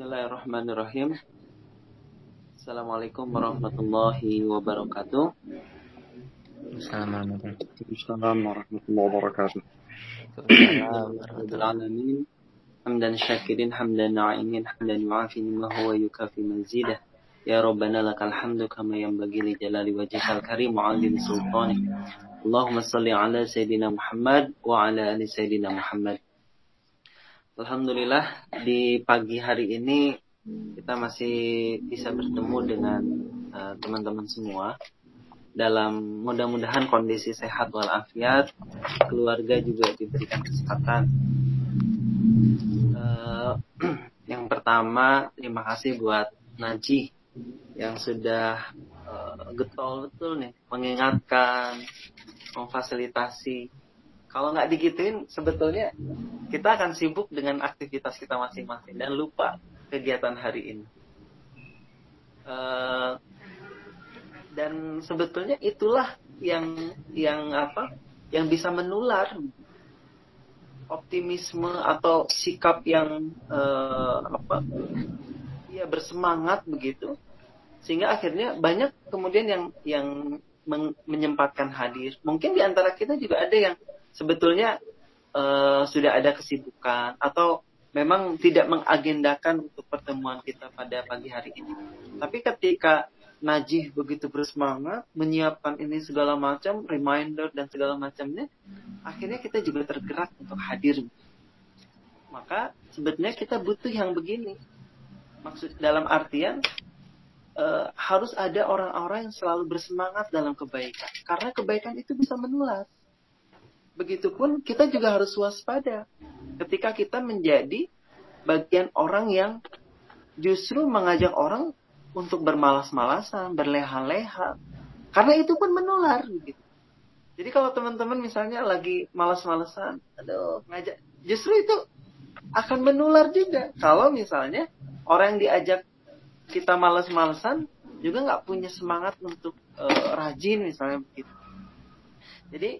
Bismillahirrahmanirrahim. Assalamualaikum warahmatullahi wabarakatuh. Assalamualaikum warahmatullahi wabarakatuh. العالمين حمدا شاكرين حمدا ناعمين حمدا يعافي ما هو يكافي مزيده يا ربنا لك الحمد كما ينبغي لجلال وجهك الكريم وعظيم سلطانك اللهم صل على سيدنا محمد وعلى ال سيدنا محمد Alhamdulillah di pagi hari ini kita masih bisa bertemu dengan uh, teman-teman uh, semua dalam mudah-mudahan kondisi sehat walafiat, keluarga juga diberikan kesehatan. Uh, yang pertama terima kasih buat Naji yang sudah uh, getol betul nih mengingatkan, memfasilitasi kalau nggak digituin, sebetulnya kita akan sibuk dengan aktivitas kita masing-masing dan lupa kegiatan hari ini. Uh, dan sebetulnya itulah yang yang apa? Yang bisa menular optimisme atau sikap yang uh, apa? Ya bersemangat begitu, sehingga akhirnya banyak kemudian yang yang menyempatkan hadir. Mungkin di antara kita juga ada yang sebetulnya uh, sudah ada kesibukan atau memang tidak mengagendakan untuk pertemuan kita pada pagi hari ini. Tapi ketika Najih begitu bersemangat menyiapkan ini segala macam reminder dan segala macamnya, akhirnya kita juga tergerak untuk hadir. Maka sebetulnya kita butuh yang begini. Maksud dalam artian uh, harus ada orang-orang yang selalu bersemangat dalam kebaikan, karena kebaikan itu bisa menular. Begitupun kita juga harus waspada ketika kita menjadi bagian orang yang justru mengajak orang untuk bermalas-malasan, berleha-leha. Karena itu pun menular gitu. Jadi kalau teman-teman misalnya lagi malas-malasan, aduh ngajak, justru itu akan menular juga. Kalau misalnya orang yang diajak kita malas-malasan juga nggak punya semangat untuk uh, rajin misalnya begitu. Jadi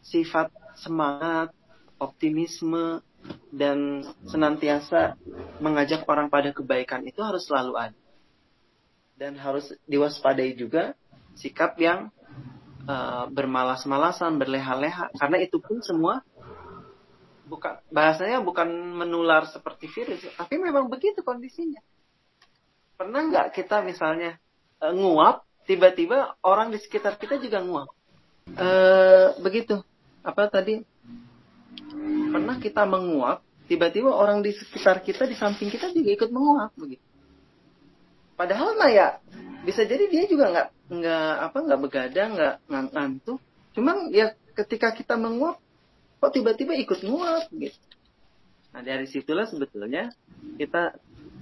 sifat semangat, optimisme, dan senantiasa mengajak orang pada kebaikan itu harus selalu ada. Dan harus diwaspadai juga sikap yang uh, bermalas-malasan, berleha-leha. Karena itu pun semua bukan bahasanya bukan menular seperti virus, tapi memang begitu kondisinya. Pernah nggak kita misalnya uh, nguap, tiba-tiba orang di sekitar kita juga nguap? Uh, begitu apa tadi? Pernah kita menguap tiba-tiba orang di sekitar kita di samping kita juga ikut menguap begitu. Padahal mah ya bisa jadi dia juga nggak nggak apa nggak begadang nggak ngantuk. Cuman ya ketika kita menguap kok tiba-tiba ikut menguap gitu nah dari situlah sebetulnya kita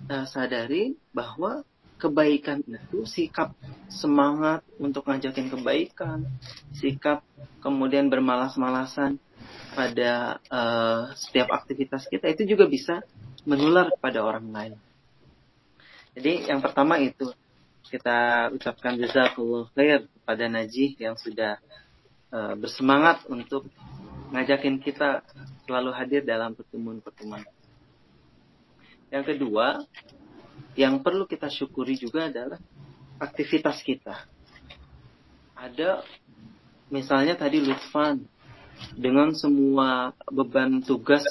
uh, sadari bahwa kebaikan itu sikap semangat untuk ngajakin kebaikan, sikap kemudian bermalas-malasan pada uh, setiap aktivitas kita itu juga bisa menular kepada orang lain. Jadi yang pertama itu kita ucapkan jazakallah khair kepada Najih yang sudah uh, bersemangat untuk ngajakin kita selalu hadir dalam pertemuan-pertemuan. Yang kedua, yang perlu kita syukuri juga adalah aktivitas kita. Ada misalnya tadi Lutfan dengan semua beban tugas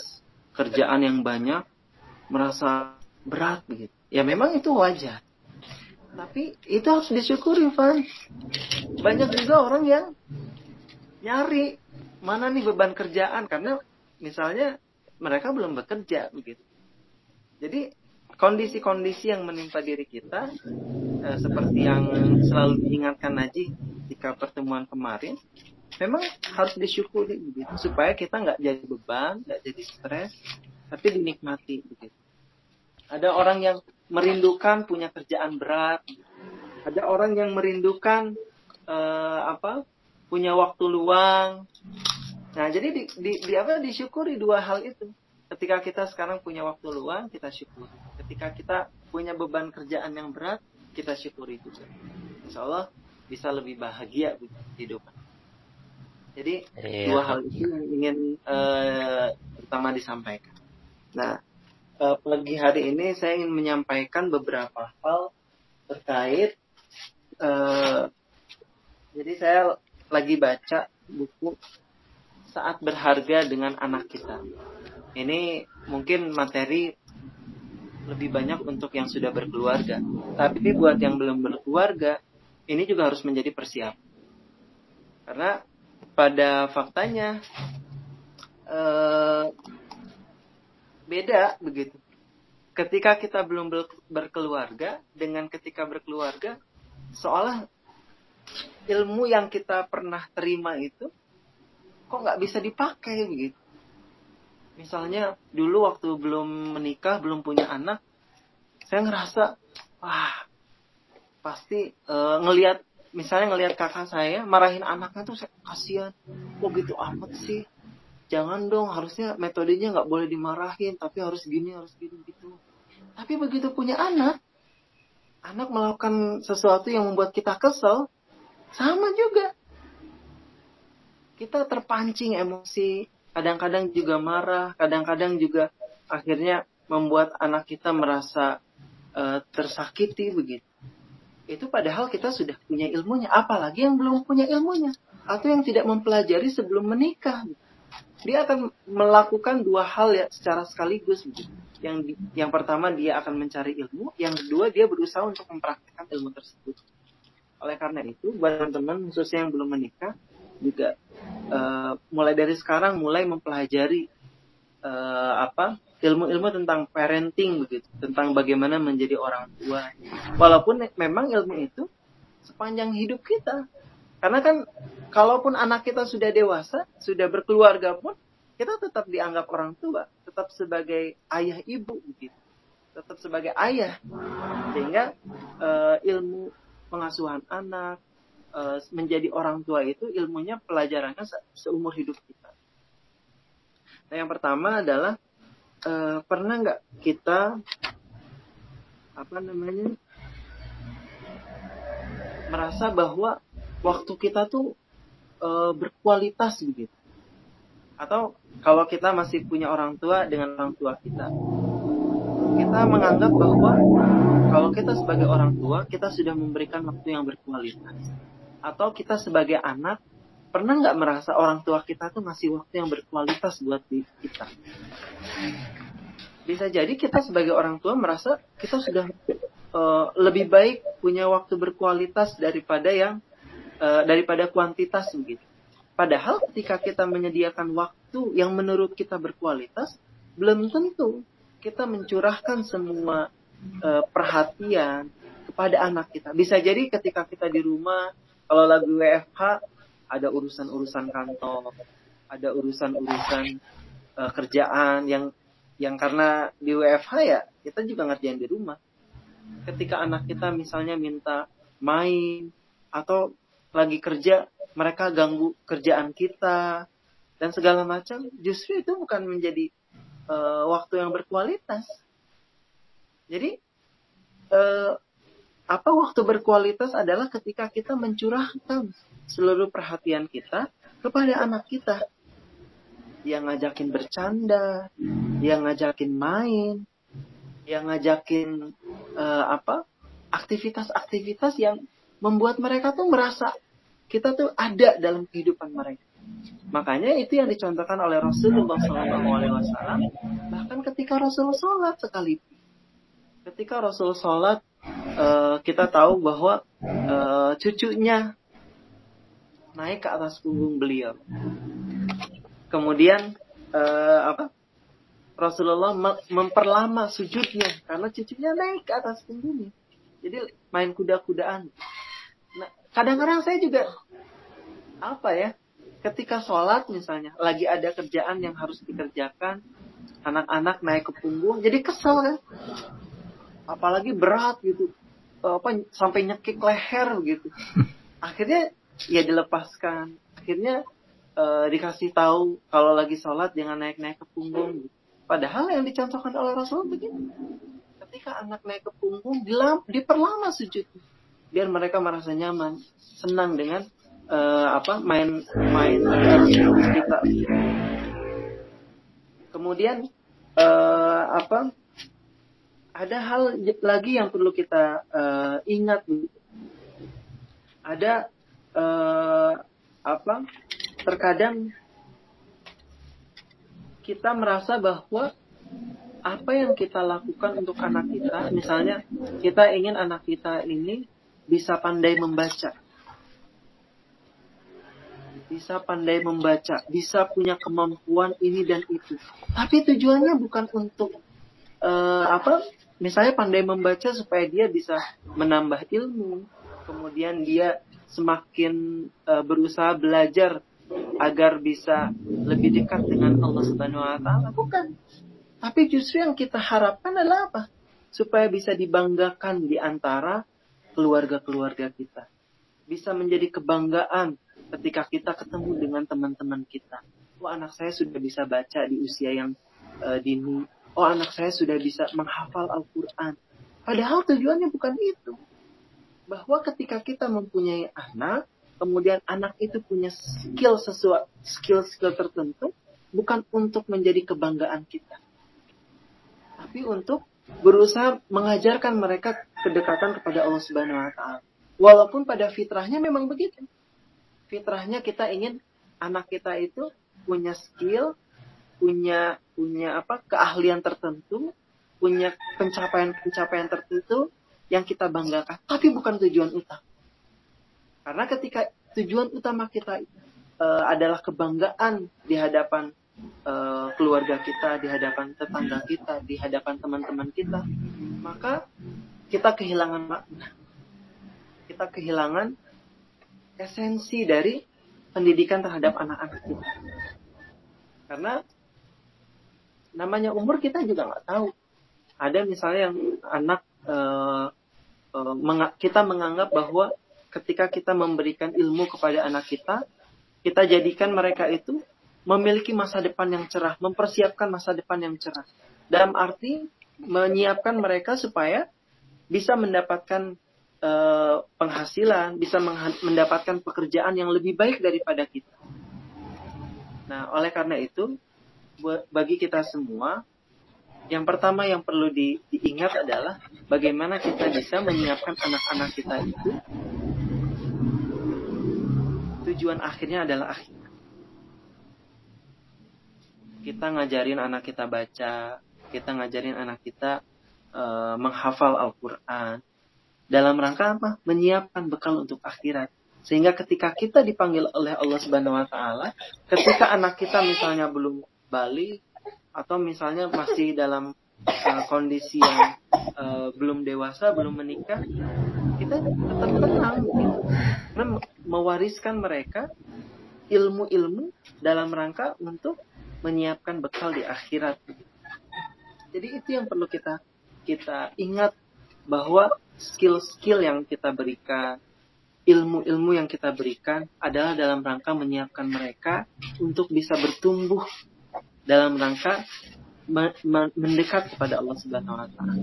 kerjaan yang banyak merasa berat begitu. Ya memang itu wajar. Tapi itu harus disyukuri, Van. Banyak juga orang yang nyari mana nih beban kerjaan karena misalnya mereka belum bekerja begitu. Jadi kondisi-kondisi yang menimpa diri kita eh, seperti yang selalu diingatkan Naji jika pertemuan kemarin memang harus disyukuri begitu supaya kita nggak jadi beban nggak jadi stres tapi dinikmati begitu. Ada orang yang merindukan punya kerjaan berat ada orang yang merindukan eh, apa punya waktu luang. Nah jadi di, di, di apa disyukuri dua hal itu. Ketika kita sekarang punya waktu luang kita syukuri. Ketika kita punya beban kerjaan yang berat kita syukuri juga. Insya Allah bisa lebih bahagia hidup jadi iya. dua hal itu yang ingin uh, pertama disampaikan nah uh, pagi hari ini saya ingin menyampaikan beberapa hal terkait uh, jadi saya lagi baca buku saat berharga dengan anak kita. Ini mungkin materi lebih banyak untuk yang sudah berkeluarga. Tapi buat yang belum berkeluarga, ini juga harus menjadi persiapan. Karena pada faktanya eh, beda begitu. Ketika kita belum berkeluarga dengan ketika berkeluarga, seolah ilmu yang kita pernah terima itu kok nggak bisa dipakai begitu. Misalnya dulu waktu belum menikah, belum punya anak, saya ngerasa wah pasti uh, ngelihat misalnya ngelihat kakak saya marahin anaknya tuh saya kasihan. Kok gitu amat sih? Jangan dong harusnya metodenya nggak boleh dimarahin tapi harus gini harus gini gitu. Tapi begitu punya anak anak melakukan sesuatu yang membuat kita kesel sama juga. Kita terpancing emosi kadang-kadang juga marah kadang-kadang juga akhirnya membuat anak kita merasa uh, tersakiti begitu itu padahal kita sudah punya ilmunya apalagi yang belum punya ilmunya atau yang tidak mempelajari sebelum menikah. Dia akan melakukan dua hal ya secara sekaligus. Yang yang pertama dia akan mencari ilmu yang kedua dia berusaha untuk mempraktikkan ilmu tersebut. Oleh karena itu buat teman-teman khususnya yang belum menikah juga uh, mulai dari sekarang mulai mempelajari uh, apa ilmu-ilmu tentang parenting begitu, tentang bagaimana menjadi orang tua. Walaupun memang ilmu itu sepanjang hidup kita. Karena kan kalaupun anak kita sudah dewasa, sudah berkeluarga pun kita tetap dianggap orang tua, tetap sebagai ayah ibu begitu. Tetap sebagai ayah. Sehingga uh, ilmu pengasuhan anak, uh, menjadi orang tua itu ilmunya pelajarannya se seumur hidup kita. Nah, yang pertama adalah uh, pernah nggak kita apa namanya merasa bahwa waktu kita tuh uh, berkualitas begitu atau kalau kita masih punya orang tua dengan orang tua kita kita menganggap bahwa kalau kita sebagai orang tua kita sudah memberikan waktu yang berkualitas. Atau kita sebagai anak pernah nggak merasa orang tua kita tuh ngasih waktu yang berkualitas buat kita? Bisa jadi kita sebagai orang tua merasa kita sudah uh, lebih baik punya waktu berkualitas daripada yang uh, daripada kuantitas begitu. Padahal ketika kita menyediakan waktu yang menurut kita berkualitas, belum tentu kita mencurahkan semua uh, perhatian kepada anak kita. Bisa jadi ketika kita di rumah, kalau lagi WFH, ada urusan-urusan kantor, ada urusan-urusan uh, kerjaan yang yang karena di WFH ya kita juga ngerjain di rumah. Ketika anak kita misalnya minta main atau lagi kerja, mereka ganggu kerjaan kita dan segala macam, justru itu bukan menjadi uh, waktu yang berkualitas. Jadi uh, apa waktu berkualitas adalah ketika kita mencurahkan seluruh perhatian kita kepada anak kita. Yang ngajakin bercanda, yang ngajakin main, yang ngajakin uh, apa aktivitas-aktivitas yang membuat mereka tuh merasa kita tuh ada dalam kehidupan mereka. Makanya itu yang dicontohkan oleh Rasulullah SAW. Bahkan ketika Rasul sholat sekali, ketika Rasul sholat, uh, kita tahu bahwa uh, cucunya naik ke atas punggung beliau. Kemudian uh, apa? Rasulullah memperlama sujudnya karena cucunya naik ke atas punggungnya. Jadi main kuda-kudaan. Nah, kadang-kadang saya juga apa ya? Ketika sholat misalnya, lagi ada kerjaan yang harus dikerjakan, anak-anak naik ke punggung, jadi kesel kan? Apalagi berat gitu, apa sampai nyekik leher gitu. Akhirnya ya dilepaskan. Akhirnya uh, dikasih tahu kalau lagi sholat jangan naik-naik ke punggung. Padahal yang dicontohkan oleh Rasul begini. Ketika anak naik ke punggung dilam, diperlama sujud. Biar mereka merasa nyaman senang dengan uh, apa main main kita. Kemudian uh, apa ada hal lagi yang perlu kita uh, ingat. Ada uh, apa? Terkadang kita merasa bahwa apa yang kita lakukan untuk anak kita, misalnya kita ingin anak kita ini bisa pandai membaca, bisa pandai membaca, bisa punya kemampuan ini dan itu. Tapi tujuannya bukan untuk uh, apa misalnya pandai membaca supaya dia bisa menambah ilmu, kemudian dia semakin uh, berusaha belajar agar bisa lebih dekat dengan Allah Subhanahu wa taala. Bukan. Tapi justru yang kita harapkan adalah apa? Supaya bisa dibanggakan di antara keluarga-keluarga kita. Bisa menjadi kebanggaan ketika kita ketemu dengan teman-teman kita. Wah, anak saya sudah bisa baca di usia yang uh, dini oh anak saya sudah bisa menghafal Al-Quran. Padahal tujuannya bukan itu. Bahwa ketika kita mempunyai anak, kemudian anak itu punya skill sesuatu, skill-skill tertentu, bukan untuk menjadi kebanggaan kita. Tapi untuk berusaha mengajarkan mereka kedekatan kepada Allah Subhanahu wa taala. Walaupun pada fitrahnya memang begitu. Fitrahnya kita ingin anak kita itu punya skill, punya punya apa keahlian tertentu, punya pencapaian-pencapaian tertentu yang kita banggakan, tapi bukan tujuan utama. Karena ketika tujuan utama kita uh, adalah kebanggaan di hadapan uh, keluarga kita, di hadapan tetangga kita, di hadapan teman-teman kita, maka kita kehilangan makna. Kita kehilangan esensi dari pendidikan terhadap anak-anak kita. Karena namanya umur kita juga nggak tahu. Ada misalnya yang anak uh, uh, menga kita menganggap bahwa ketika kita memberikan ilmu kepada anak kita, kita jadikan mereka itu memiliki masa depan yang cerah, mempersiapkan masa depan yang cerah. Dalam arti menyiapkan mereka supaya bisa mendapatkan uh, penghasilan, bisa mendapatkan pekerjaan yang lebih baik daripada kita. Nah, oleh karena itu, bagi kita semua, yang pertama yang perlu di, diingat adalah bagaimana kita bisa menyiapkan anak-anak kita itu tujuan akhirnya adalah akhir. Kita ngajarin anak kita baca, kita ngajarin anak kita uh, menghafal Al-Quran. Dalam rangka apa? Menyiapkan bekal untuk akhirat. Sehingga ketika kita dipanggil oleh Allah Subhanahu wa taala, ketika anak kita misalnya belum balik atau misalnya masih dalam uh, kondisi yang uh, belum dewasa, belum menikah, kita tetap tenang gitu. Mewariskan mereka ilmu-ilmu dalam rangka untuk menyiapkan bekal di akhirat. Jadi itu yang perlu kita kita ingat bahwa skill-skill yang kita berikan, ilmu-ilmu yang kita berikan adalah dalam rangka menyiapkan mereka untuk bisa bertumbuh dalam rangka mendekat kepada Allah Subhanahu wa taala.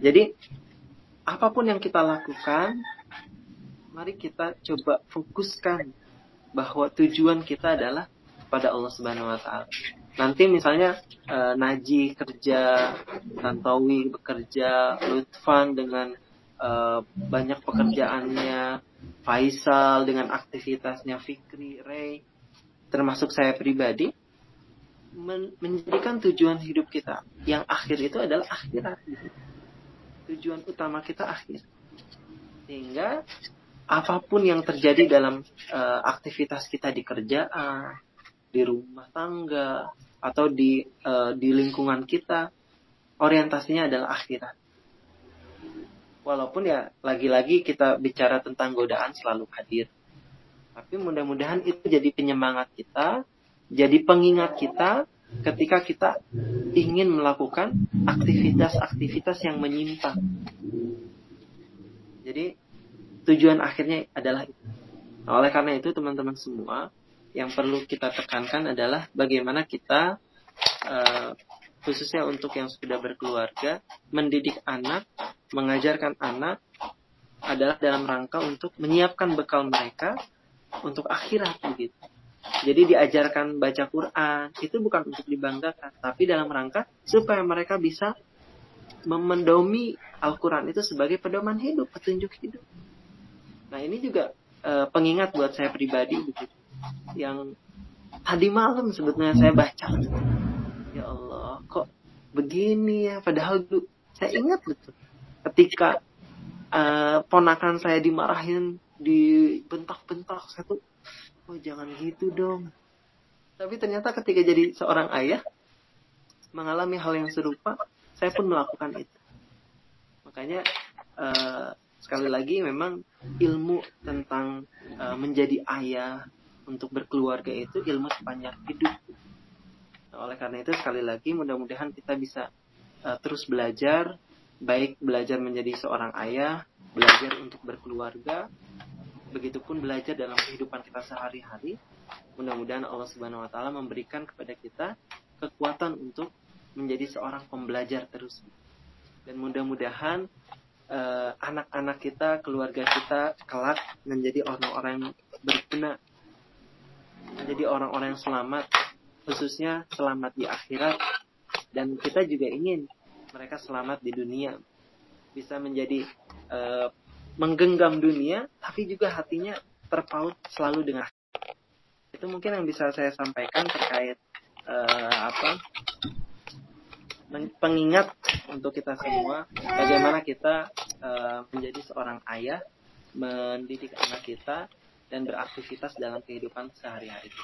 Jadi apa pun yang kita lakukan, mari kita coba fokuskan bahwa tujuan kita adalah kepada Allah Subhanahu wa taala. Nanti misalnya uh, Naji kerja, Tantowi bekerja, Lutfan dengan uh, banyak pekerjaannya, Faisal dengan aktivitasnya, Fikri, Ray, termasuk saya pribadi, men menjadikan tujuan hidup kita yang akhir itu adalah akhirat. Tujuan utama kita akhir. Sehingga apa pun yang terjadi dalam uh, aktivitas kita di kerjaan, di rumah tangga, atau di uh, di lingkungan kita, orientasinya adalah akhirat. Walaupun ya lagi-lagi kita bicara tentang godaan selalu hadir. Tapi mudah-mudahan itu jadi penyemangat kita jadi pengingat kita ketika kita ingin melakukan aktivitas-aktivitas yang menyimpang. Jadi tujuan akhirnya adalah itu. Nah, oleh karena itu teman-teman semua yang perlu kita tekankan adalah bagaimana kita uh, khususnya untuk yang sudah berkeluarga mendidik anak, mengajarkan anak adalah dalam rangka untuk menyiapkan bekal mereka untuk akhirat begitu. Jadi diajarkan baca Quran itu bukan untuk dibanggakan, tapi dalam rangka supaya mereka bisa memendomi Al-Quran itu sebagai pedoman hidup, petunjuk hidup. Nah ini juga uh, pengingat buat saya pribadi begitu. Yang tadi malam sebetulnya saya baca. Ya Allah, kok begini ya? Padahal dulu saya ingat betul. Ketika uh, ponakan saya dimarahin, dibentak-bentak, saya tuh, oh jangan gitu dong. Tapi ternyata ketika jadi seorang ayah, mengalami hal yang serupa, saya pun melakukan itu. Makanya uh, sekali lagi memang ilmu tentang uh, menjadi ayah untuk berkeluarga itu ilmu sepanjang hidup. Nah, oleh karena itu sekali lagi mudah-mudahan kita bisa uh, terus belajar, baik belajar menjadi seorang ayah, belajar untuk berkeluarga, begitupun belajar dalam kehidupan kita sehari-hari. Mudah-mudahan Allah Subhanahu wa taala memberikan kepada kita kekuatan untuk menjadi seorang pembelajar terus. Dan mudah-mudahan uh, anak-anak kita, keluarga kita kelak menjadi orang-orang berguna, menjadi orang-orang yang selamat, khususnya selamat di akhirat. Dan kita juga ingin mereka selamat di dunia, bisa menjadi uh, menggenggam dunia, tapi juga hatinya terpaut selalu dengan itu mungkin yang bisa saya sampaikan terkait uh, apa pengingat untuk kita semua bagaimana kita uh, menjadi seorang ayah, mendidik anak kita dan beraktivitas dalam kehidupan sehari-hari.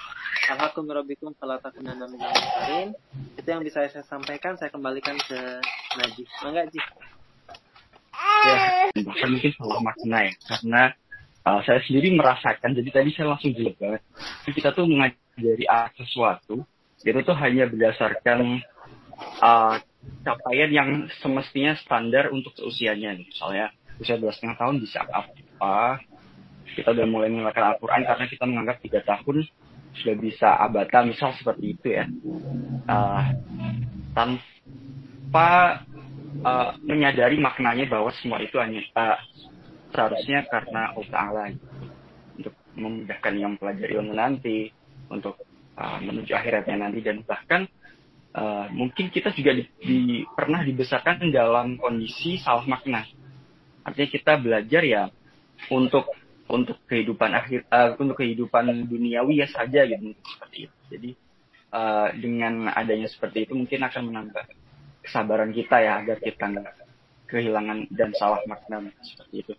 Alhamdulillah Itu yang bisa saya sampaikan, saya kembalikan ke Najib. Mangga, Ji. Ya, mungkin salah makna ya, karena uh, saya sendiri merasakan, jadi tadi saya langsung jelek banget. Kita tuh mengajari sesuatu, itu tuh hanya berdasarkan uh, capaian yang semestinya standar untuk usianya misalnya usia dua setengah tahun bisa apa kita udah mulai mengeluarkan Al-Quran karena kita menganggap tiga tahun sudah bisa abata misal seperti itu ya uh, tanpa uh, menyadari maknanya bahwa semua itu hanya uh, seharusnya karena Allah Ta'ala untuk memudahkan yang pelajari nanti untuk uh, menuju akhiratnya nanti dan bahkan uh, mungkin kita juga di, di, pernah dibesarkan dalam kondisi salah makna. Artinya kita belajar ya untuk untuk kehidupan akhir uh, untuk kehidupan duniawi ya saja gitu seperti itu. Jadi uh, dengan adanya seperti itu mungkin akan menambah kesabaran kita ya agar kita nggak kehilangan dan salah makna seperti itu.